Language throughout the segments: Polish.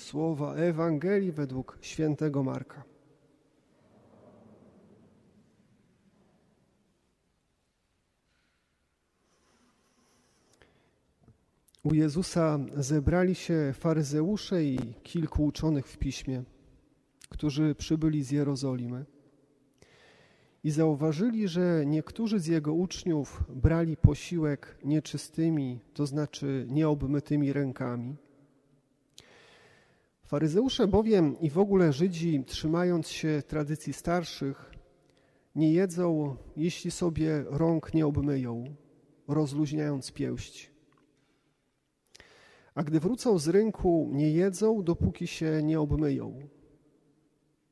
słowa Ewangelii według świętego Marka. U Jezusa zebrali się faryzeusze i kilku uczonych w piśmie, którzy przybyli z Jerozolimy. I zauważyli, że niektórzy z jego uczniów brali posiłek nieczystymi, to znaczy nieobmytymi rękami. Faryzeusze bowiem i w ogóle Żydzi, trzymając się tradycji starszych, nie jedzą, jeśli sobie rąk nie obmyją, rozluźniając pięść. A gdy wrócą z rynku, nie jedzą, dopóki się nie obmyją.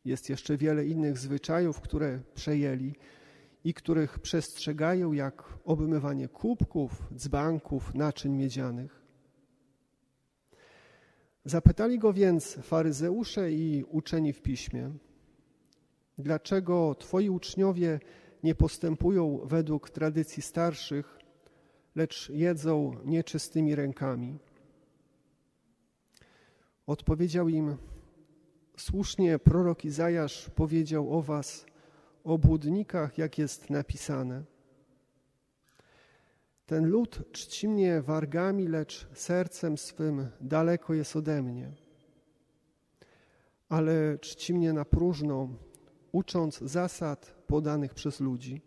Jest jeszcze wiele innych zwyczajów, które przejęli i których przestrzegają, jak obmywanie kubków, dzbanków, naczyń miedzianych. Zapytali go więc faryzeusze i uczeni w piśmie, dlaczego twoi uczniowie nie postępują według tradycji starszych, lecz jedzą nieczystymi rękami. Odpowiedział im, słusznie prorok Izajasz powiedział o was, o błudnikach, jak jest napisane. Ten lud czci mnie wargami, lecz sercem swym daleko jest ode mnie. Ale czci mnie na próżno, ucząc zasad podanych przez ludzi.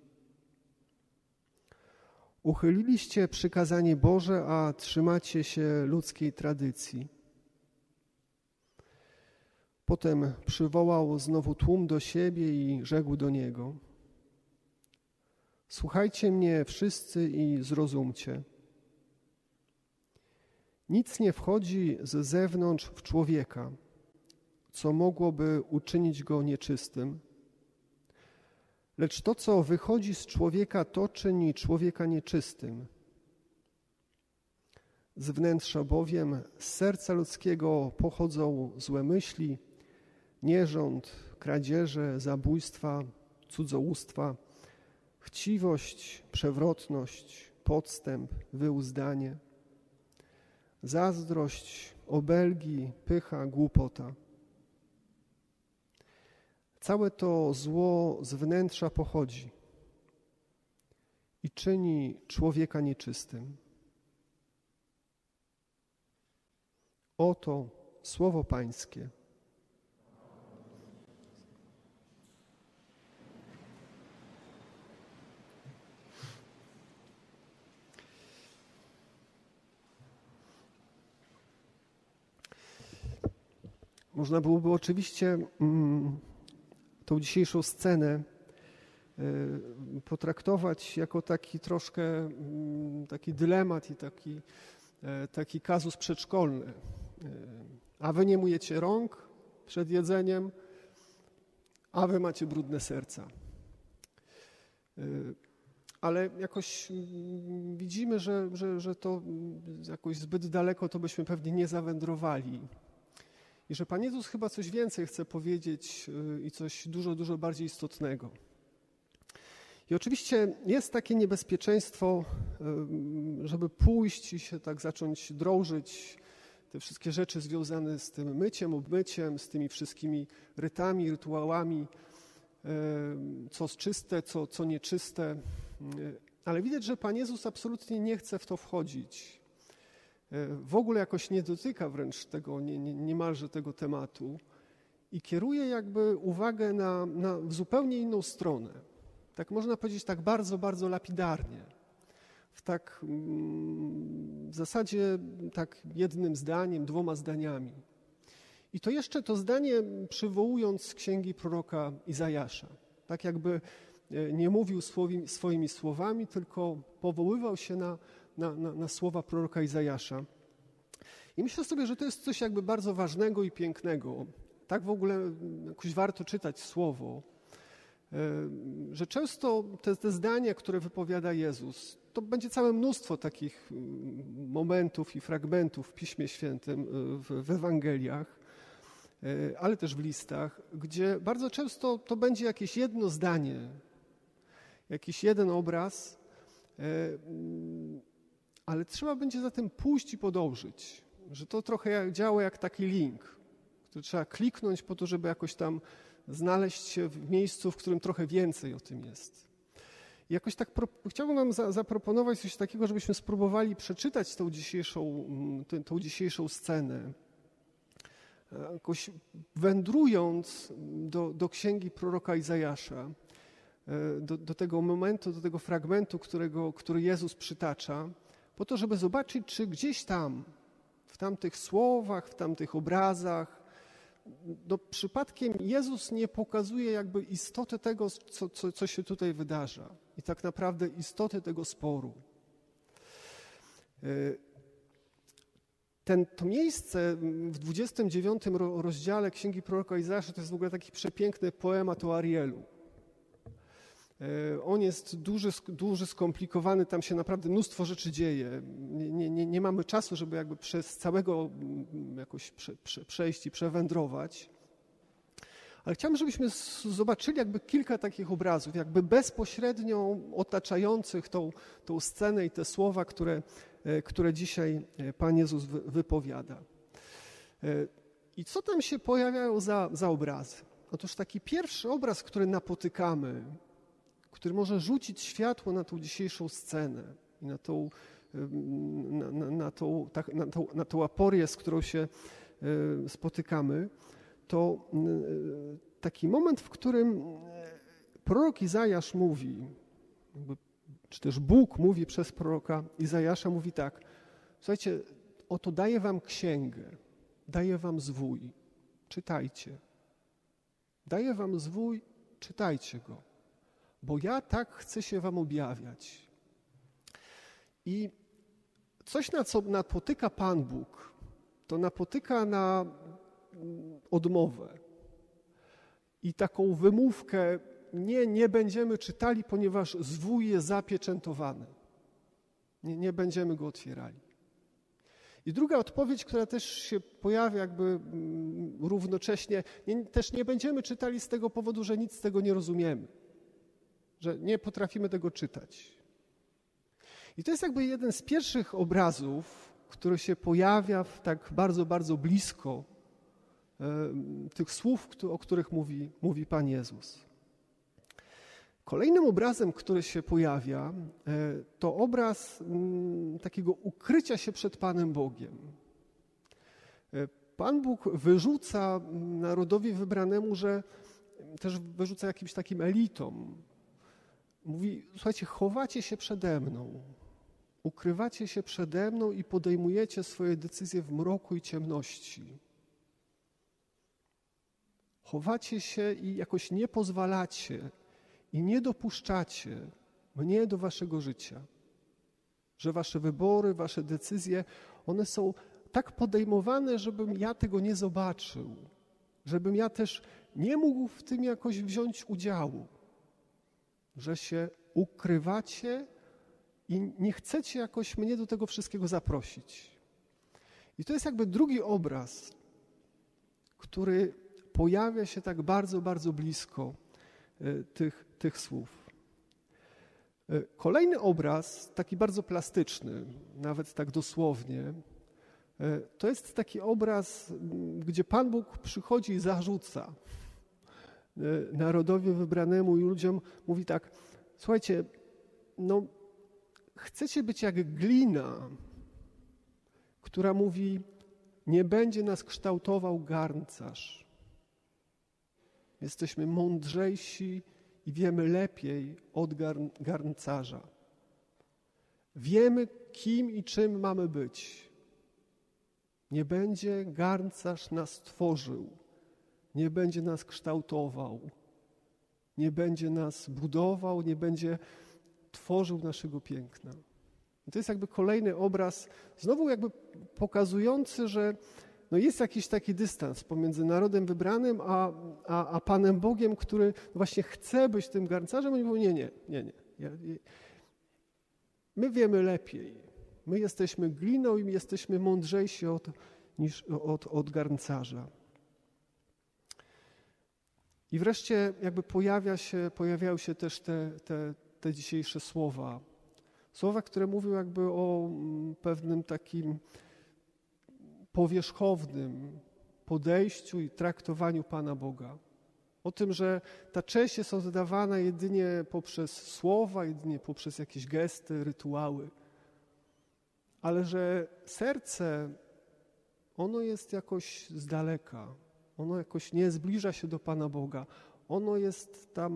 Uchyliliście przykazanie Boże, a trzymacie się ludzkiej tradycji. Potem przywołał znowu tłum do siebie i rzekł do niego: Słuchajcie mnie wszyscy i zrozumcie. Nic nie wchodzi z zewnątrz w człowieka, co mogłoby uczynić go nieczystym. Lecz to, co wychodzi z człowieka, to czyni człowieka nieczystym. Z wnętrza bowiem, z serca ludzkiego pochodzą złe myśli, nierząd, kradzieże, zabójstwa, cudzołóstwa, chciwość, przewrotność, podstęp, wyuzdanie, zazdrość, obelgi, pycha, głupota. Całe to zło z wnętrza pochodzi i czyni człowieka nieczystym. Oto słowo Pańskie. Można byłoby oczywiście mm, tą dzisiejszą scenę y, potraktować jako taki troszkę mm, taki dylemat i taki, e, taki kazus przedszkolny. Y, a wy nie mujecie rąk przed jedzeniem, a wy macie brudne serca. Ale jakoś mm, widzimy, że, że, że to jakoś zbyt daleko to byśmy pewnie nie zawędrowali i że Pan Jezus chyba coś więcej chce powiedzieć y, i coś dużo, dużo bardziej istotnego. I oczywiście jest takie niebezpieczeństwo, y, żeby pójść i się tak zacząć drążyć te wszystkie rzeczy związane z tym myciem, obmyciem, z tymi wszystkimi rytami, rytuałami, y, co czyste, co, co nieczyste. Ale widać, że Pan Jezus absolutnie nie chce w to wchodzić. E, w ogóle jakoś nie dotyka wręcz tego, nie, nie, niemalże tego tematu i kieruje jakby uwagę na, na zupełnie inną stronę. Tak można powiedzieć tak bardzo, bardzo lapidarnie. W tak mm, w zasadzie tak jednym zdaniem, dwoma zdaniami. I to jeszcze to zdanie przywołując z księgi proroka Izajasza. Tak jakby e, nie mówił swoimi, swoimi słowami, tylko powoływał się na, na, na, na słowa proroka Izajasza. I myślę sobie, że to jest coś jakby bardzo ważnego i pięknego. Tak w ogóle jakoś warto czytać słowo, e, że często te, te zdania, które wypowiada Jezus, to będzie całe mnóstwo takich mm, momentów i fragmentów w Piśmie Świętym, e, w, w Ewangeliach, e, ale też w listach, gdzie bardzo często to będzie jakieś jedno zdanie, jakiś jeden obraz, ale trzeba będzie za tym pójść i podążyć. Że to trochę działa jak taki link. który trzeba kliknąć po to, żeby jakoś tam znaleźć się w miejscu, w którym trochę więcej o tym jest. I jakoś tak pro, chciałbym Wam za, zaproponować coś takiego, żebyśmy spróbowali przeczytać tą dzisiejszą, mm, tę, tą dzisiejszą scenę. E, jakoś wędrując do, do księgi proroka Izajasza, e, do, do tego momentu, do tego fragmentu, którego, który Jezus przytacza, po to, żeby zobaczyć, czy gdzieś tam, w tamtych słowach, w tamtych obrazach, no przypadkiem Jezus nie pokazuje jakby istoty tego, co, co, co się tutaj wydarza i tak naprawdę istoty tego sporu. E, ten, to miejsce w 29 rozdziale Księgi Proroka Izajasza to jest w ogóle taki przepiękny poemat o Arielu. E, on jest duży, duży, skomplikowany, tam się naprawdę mnóstwo rzeczy dzieje. Nie, nie, nie mamy czasu, żeby jakby przez całego jakoś prze, prze, przejść i przewędrować. Ale chciałbym, żebyśmy zobaczyli jakby kilka takich obrazów, jakby bezpośrednio otaczających tą, tą scenę i te słowa, które, e, które dzisiaj e, Pan Jezus wypowiada. I co tam się pojawiają za, za obrazy? Otóż taki pierwszy obraz, który napotykamy, który może rzucić światło na tą dzisiejszą scenę i na tą, na, na, na, tą, tak, na, tą, na tą aporię, z którą się spotykamy, to taki moment, w którym prorok Izajasz mówi, czy też Bóg mówi przez proroka Izajasza, mówi tak, słuchajcie, oto daję wam księgę, daję wam zwój, czytajcie. Daję wam zwój, czytajcie go bo ja tak chcę się wam objawiać. I coś, na co napotyka Pan Bóg, to napotyka na odmowę i taką wymówkę, nie, nie będziemy czytali, ponieważ zwój jest zapieczętowany. Nie, nie będziemy go otwierali. I druga odpowiedź, która też się pojawia jakby mm, równocześnie, nie, też nie będziemy czytali z tego powodu, że nic z tego nie rozumiemy że nie potrafimy tego czytać. I to jest jakby jeden z pierwszych obrazów, który się pojawia w tak bardzo, bardzo blisko tych słów, o których mówi, mówi Pan Jezus. Kolejnym obrazem, który się pojawia, e, to obraz mm, takiego ukrycia się przed Panem Bogiem. E, Pan Bóg wyrzuca narodowi wybranemu, że też wyrzuca jakimś takim elitom, Mówi, słuchajcie, chowacie się przede mną, ukrywacie się przede mną i podejmujecie swoje decyzje w mroku i ciemności. Chowacie się i jakoś nie pozwalacie i nie dopuszczacie mnie do waszego życia. Że wasze wybory, wasze decyzje, one są tak podejmowane, żebym ja tego nie zobaczył, żebym ja też nie mógł w tym jakoś wziąć udziału że się ukrywacie i nie chcecie jakoś mnie do tego wszystkiego zaprosić. I to jest jakby drugi obraz, który pojawia się tak bardzo, bardzo blisko e, tych, tych słów. E, kolejny obraz, taki bardzo plastyczny, nawet tak dosłownie, e, to jest taki obraz, gdzie Pan Bóg przychodzi i zarzuca narodowi wybranemu i ludziom mówi tak: Słuchajcie, no, chcecie być jak glina, która mówi: Nie będzie nas kształtował garncarz. Jesteśmy mądrzejsi i wiemy lepiej od garn garncarza. Wiemy, kim i czym mamy być. Nie będzie garncarz nas tworzył nie będzie nas kształtował, nie będzie nas budował, nie będzie tworzył naszego piękna. I to jest jakby kolejny obraz, znowu jakby pokazujący, że no jest jakiś taki dystans pomiędzy narodem wybranym, a, a, a Panem Bogiem, który właśnie chce być tym garncarzem. Oni mówią, nie, nie, nie, nie. My wiemy lepiej. My jesteśmy gliną i jesteśmy mądrzejsi od, niż od, od garncarza. I wreszcie jakby pojawia się, pojawiają się też te, te, te dzisiejsze słowa. Słowa, które mówią jakby o mm, pewnym takim powierzchownym podejściu i traktowaniu Pana Boga. O tym, że ta cześć jest oddawana jedynie poprzez słowa, jedynie poprzez jakieś gesty, rytuały. Ale że serce, ono jest jakoś z daleka, ono jakoś nie zbliża się do Pana Boga, ono jest tam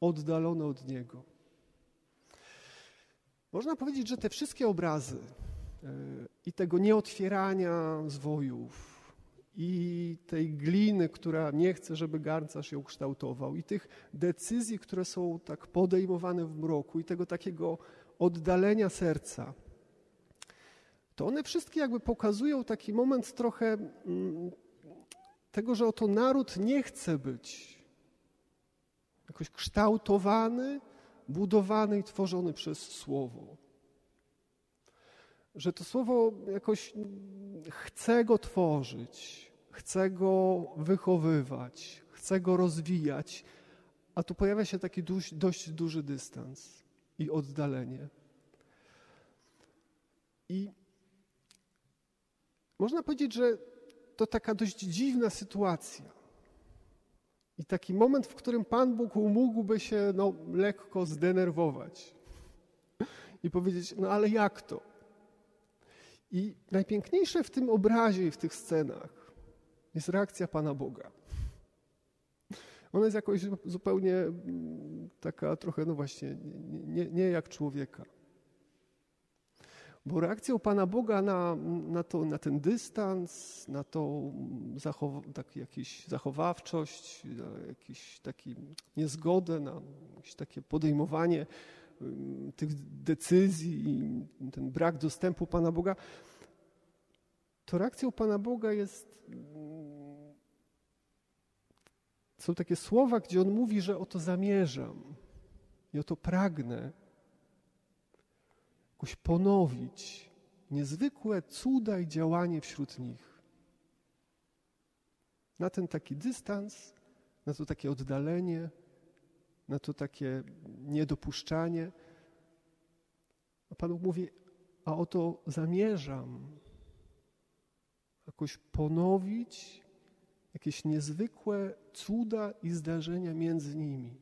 oddalone od Niego. Można powiedzieć, że te wszystkie obrazy e, i tego nieotwierania zwojów, i tej gliny, która nie chce, żeby garncarz ją kształtował, i tych decyzji, które są tak podejmowane w mroku, i tego takiego oddalenia serca, to one wszystkie jakby pokazują taki moment trochę mm, tego, że oto naród nie chce być jakoś kształtowany, budowany i tworzony przez Słowo. Że to Słowo jakoś chce go tworzyć, chce go wychowywać, chce go rozwijać, a tu pojawia się taki dość, dość duży dystans i oddalenie. I można powiedzieć, że to taka dość dziwna sytuacja. I taki moment, w którym Pan Bóg mógłby się no, lekko zdenerwować i powiedzieć: No ale jak to? I najpiękniejsze w tym obrazie i w tych scenach jest reakcja Pana Boga. Ona jest jakoś zupełnie mm, taka trochę, no właśnie, nie, nie jak człowieka. Bo reakcją Pana Boga na, na, to, na ten dystans, na tą zachow, tak, jakąś zachowawczość, na taki niezgodę, na jakieś takie podejmowanie tych decyzji i ten brak dostępu Pana Boga, to reakcją Pana Boga jest. Są takie słowa, gdzie on mówi, że o to zamierzam i o to pragnę jakoś ponowić niezwykłe cuda i działanie wśród nich. Na ten taki dystans, na to takie oddalenie, na to takie niedopuszczanie. A Pan Bóg mówi, a oto zamierzam jakoś ponowić jakieś niezwykłe cuda i zdarzenia między nimi.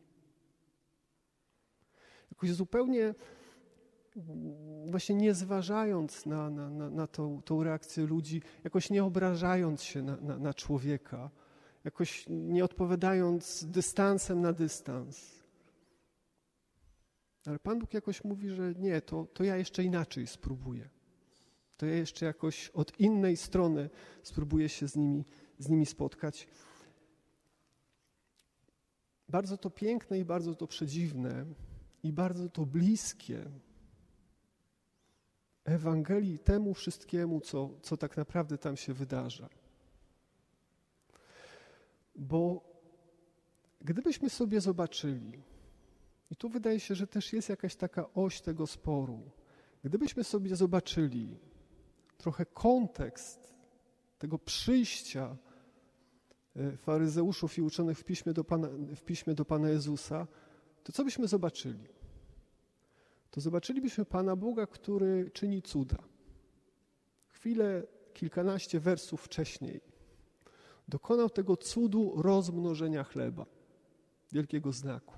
Jakoś zupełnie właśnie nie zważając na, na, na, na tą, tą reakcję ludzi, jakoś nie obrażając się na, na, na człowieka, jakoś nie odpowiadając dystansem na dystans. Ale Pan Bóg jakoś mówi, że nie, to, to ja jeszcze inaczej spróbuję. To ja jeszcze jakoś od innej strony spróbuję się z nimi, z nimi spotkać. Bardzo to piękne i bardzo to przedziwne i bardzo to bliskie Ewangelii temu wszystkiemu, co, co tak naprawdę tam się wydarza. Bo gdybyśmy sobie zobaczyli, i tu wydaje się, że też jest jakaś taka oś tego sporu, gdybyśmy sobie zobaczyli trochę kontekst tego przyjścia e, faryzeuszów i uczonych w piśmie do Pana, w piśmie do Pana Jezusa, to co byśmy zobaczyli? To zobaczylibyśmy Pana Boga, który czyni cuda. Chwilę, kilkanaście wersów wcześniej dokonał tego cudu rozmnożenia chleba, wielkiego znaku.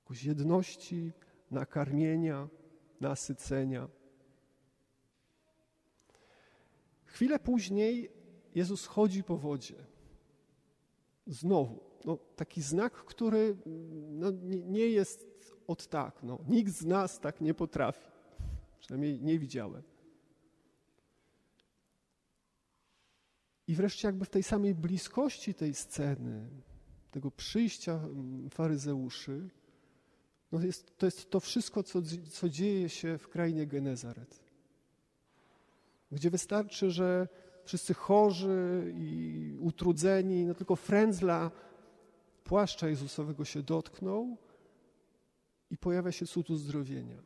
Jakoś jedności, nakarmienia, nasycenia. Chwilę później Jezus chodzi po wodzie. Znowu, no, taki znak, który no, nie jest od tak. No, nikt z nas tak nie potrafi. Przynajmniej nie widziałem. I wreszcie jakby w tej samej bliskości tej sceny, tego przyjścia mm, faryzeuszy, no jest, to jest to wszystko, co, co dzieje się w krainie Genezaret. Gdzie wystarczy, że wszyscy chorzy i utrudzeni, no tylko frędzla płaszcza Jezusowego się dotknął i pojawia się cud uzdrowienia.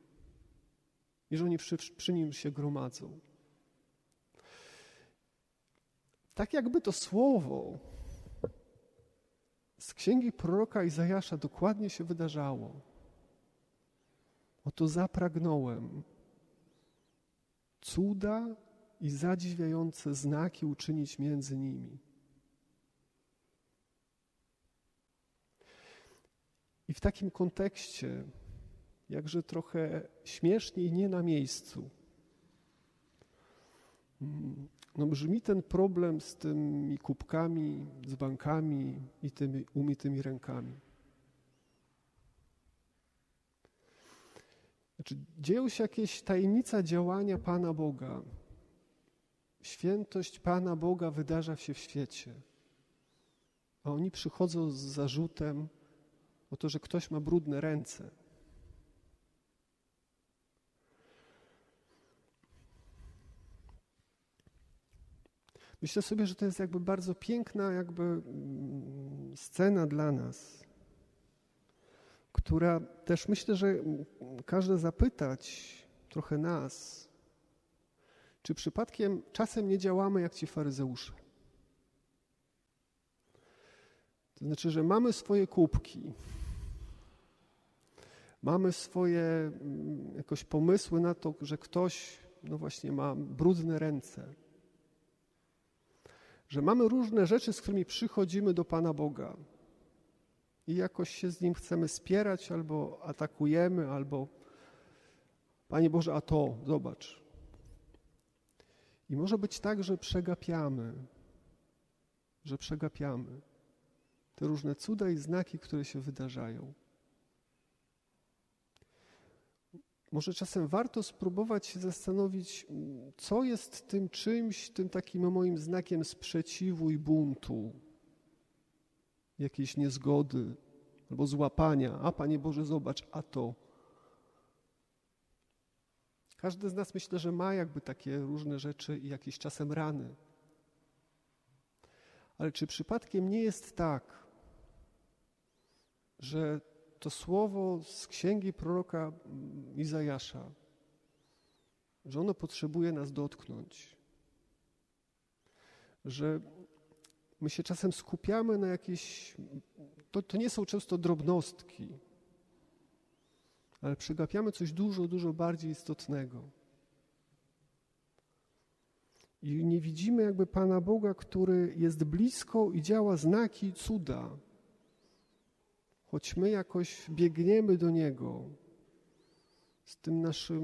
I że oni przy, przy nim się gromadzą. Tak jakby to słowo z księgi proroka Izajasza dokładnie się wydarzało. Oto zapragnąłem cuda i zadziwiające znaki uczynić między nimi. I w takim kontekście, jakże trochę śmiesznie i nie na miejscu, mm, no brzmi ten problem z tymi kubkami, z bankami i tymi umytymi rękami. Znaczy, dzieją się jakieś tajemnica działania Pana Boga. Świętość Pana Boga wydarza się w świecie. A oni przychodzą z zarzutem o to, że ktoś ma brudne ręce. Myślę sobie, że to jest jakby bardzo piękna jakby mm, scena dla nas, która też myślę, że każe zapytać trochę nas, czy przypadkiem czasem nie działamy jak ci faryzeusze. To znaczy, że mamy swoje kubki, mamy swoje mm, jakoś pomysły na to, że ktoś, no właśnie, ma brudne ręce że mamy różne rzeczy, z którymi przychodzimy do Pana Boga i jakoś się z Nim chcemy spierać, albo atakujemy, albo Panie Boże, a to, zobacz. I może być tak, że przegapiamy, że przegapiamy te różne cuda i znaki, które się wydarzają. Może czasem warto spróbować się zastanowić, co jest tym czymś, tym takim moim znakiem sprzeciwu i buntu, jakiejś niezgody albo złapania. A Panie Boże, zobacz, a to. Każdy z nas myślę, że ma jakby takie różne rzeczy i jakieś czasem rany. Ale czy przypadkiem nie jest tak, że to słowo z księgi proroka Izajasza, że ono potrzebuje nas dotknąć. Że my się czasem skupiamy na jakieś. To, to nie są często drobnostki, ale przegapiamy coś dużo, dużo bardziej istotnego. I nie widzimy jakby Pana Boga, który jest blisko i działa znaki cuda choć my jakoś biegniemy do Niego z tym naszym,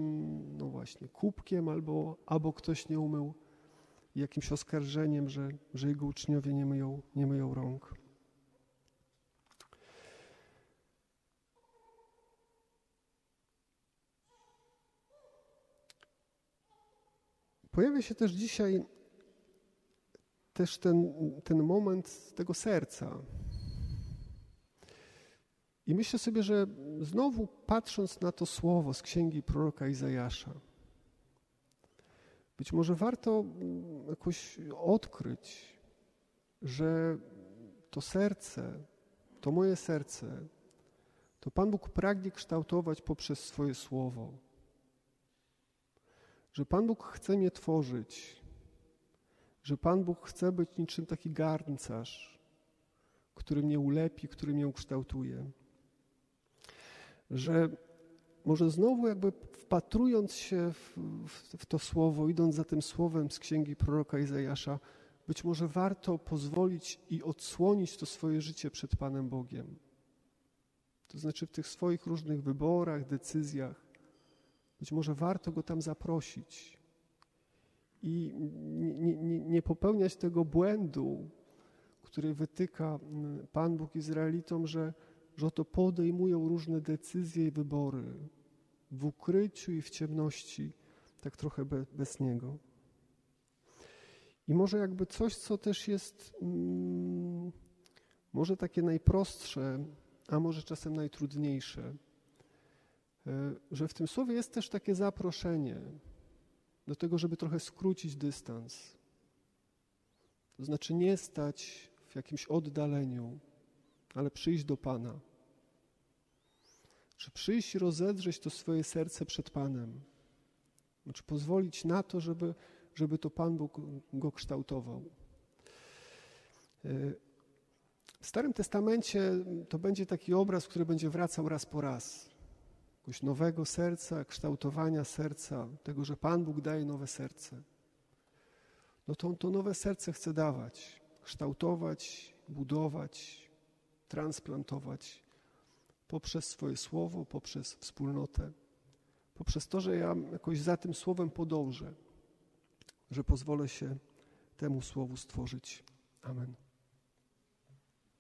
no właśnie, kubkiem albo, albo ktoś nie umył jakimś oskarżeniem, że, że Jego uczniowie nie myją, nie myją rąk. Pojawia się też dzisiaj też ten, ten moment tego serca, i myślę sobie, że znowu patrząc na to słowo z księgi proroka Izajasza, być może warto mm, jakoś odkryć, że to serce, to moje serce, to Pan Bóg pragnie kształtować poprzez swoje słowo. Że Pan Bóg chce mnie tworzyć, że Pan Bóg chce być niczym taki garncarz, który mnie ulepi, który mnie ukształtuje że może znowu jakby wpatrując się w, w, w, to słowo, idąc za tym słowem z księgi proroka Izajasza, być może warto pozwolić i odsłonić to swoje życie przed Panem Bogiem. To znaczy w tych swoich różnych wyborach, decyzjach, być może warto Go tam zaprosić i nie, nie, nie popełniać tego błędu, który wytyka Pan Bóg Izraelitom, że że oto podejmują różne decyzje i wybory w ukryciu i w ciemności, tak trochę be, bez Niego. I może jakby coś, co też jest mm, może takie najprostsze, a może czasem najtrudniejsze, e, że w tym słowie jest też takie zaproszenie do tego, żeby trochę skrócić dystans. To znaczy nie stać w jakimś oddaleniu, ale przyjść do Pana. Czy przyjść i rozedrzeć to swoje serce przed Panem. Znaczy pozwolić na to, żeby, żeby to Pan Bóg go kształtował. W Starym Testamencie to będzie taki obraz, który będzie wracał raz po raz. Jakiegoś nowego serca, kształtowania serca, tego, że Pan Bóg daje nowe serce. no to On to nowe serce chce dawać, kształtować, budować, transplantować poprzez swoje słowo, poprzez wspólnotę, poprzez to, że ja jakoś za tym słowem podążę, że pozwolę się temu słowu stworzyć. Amen.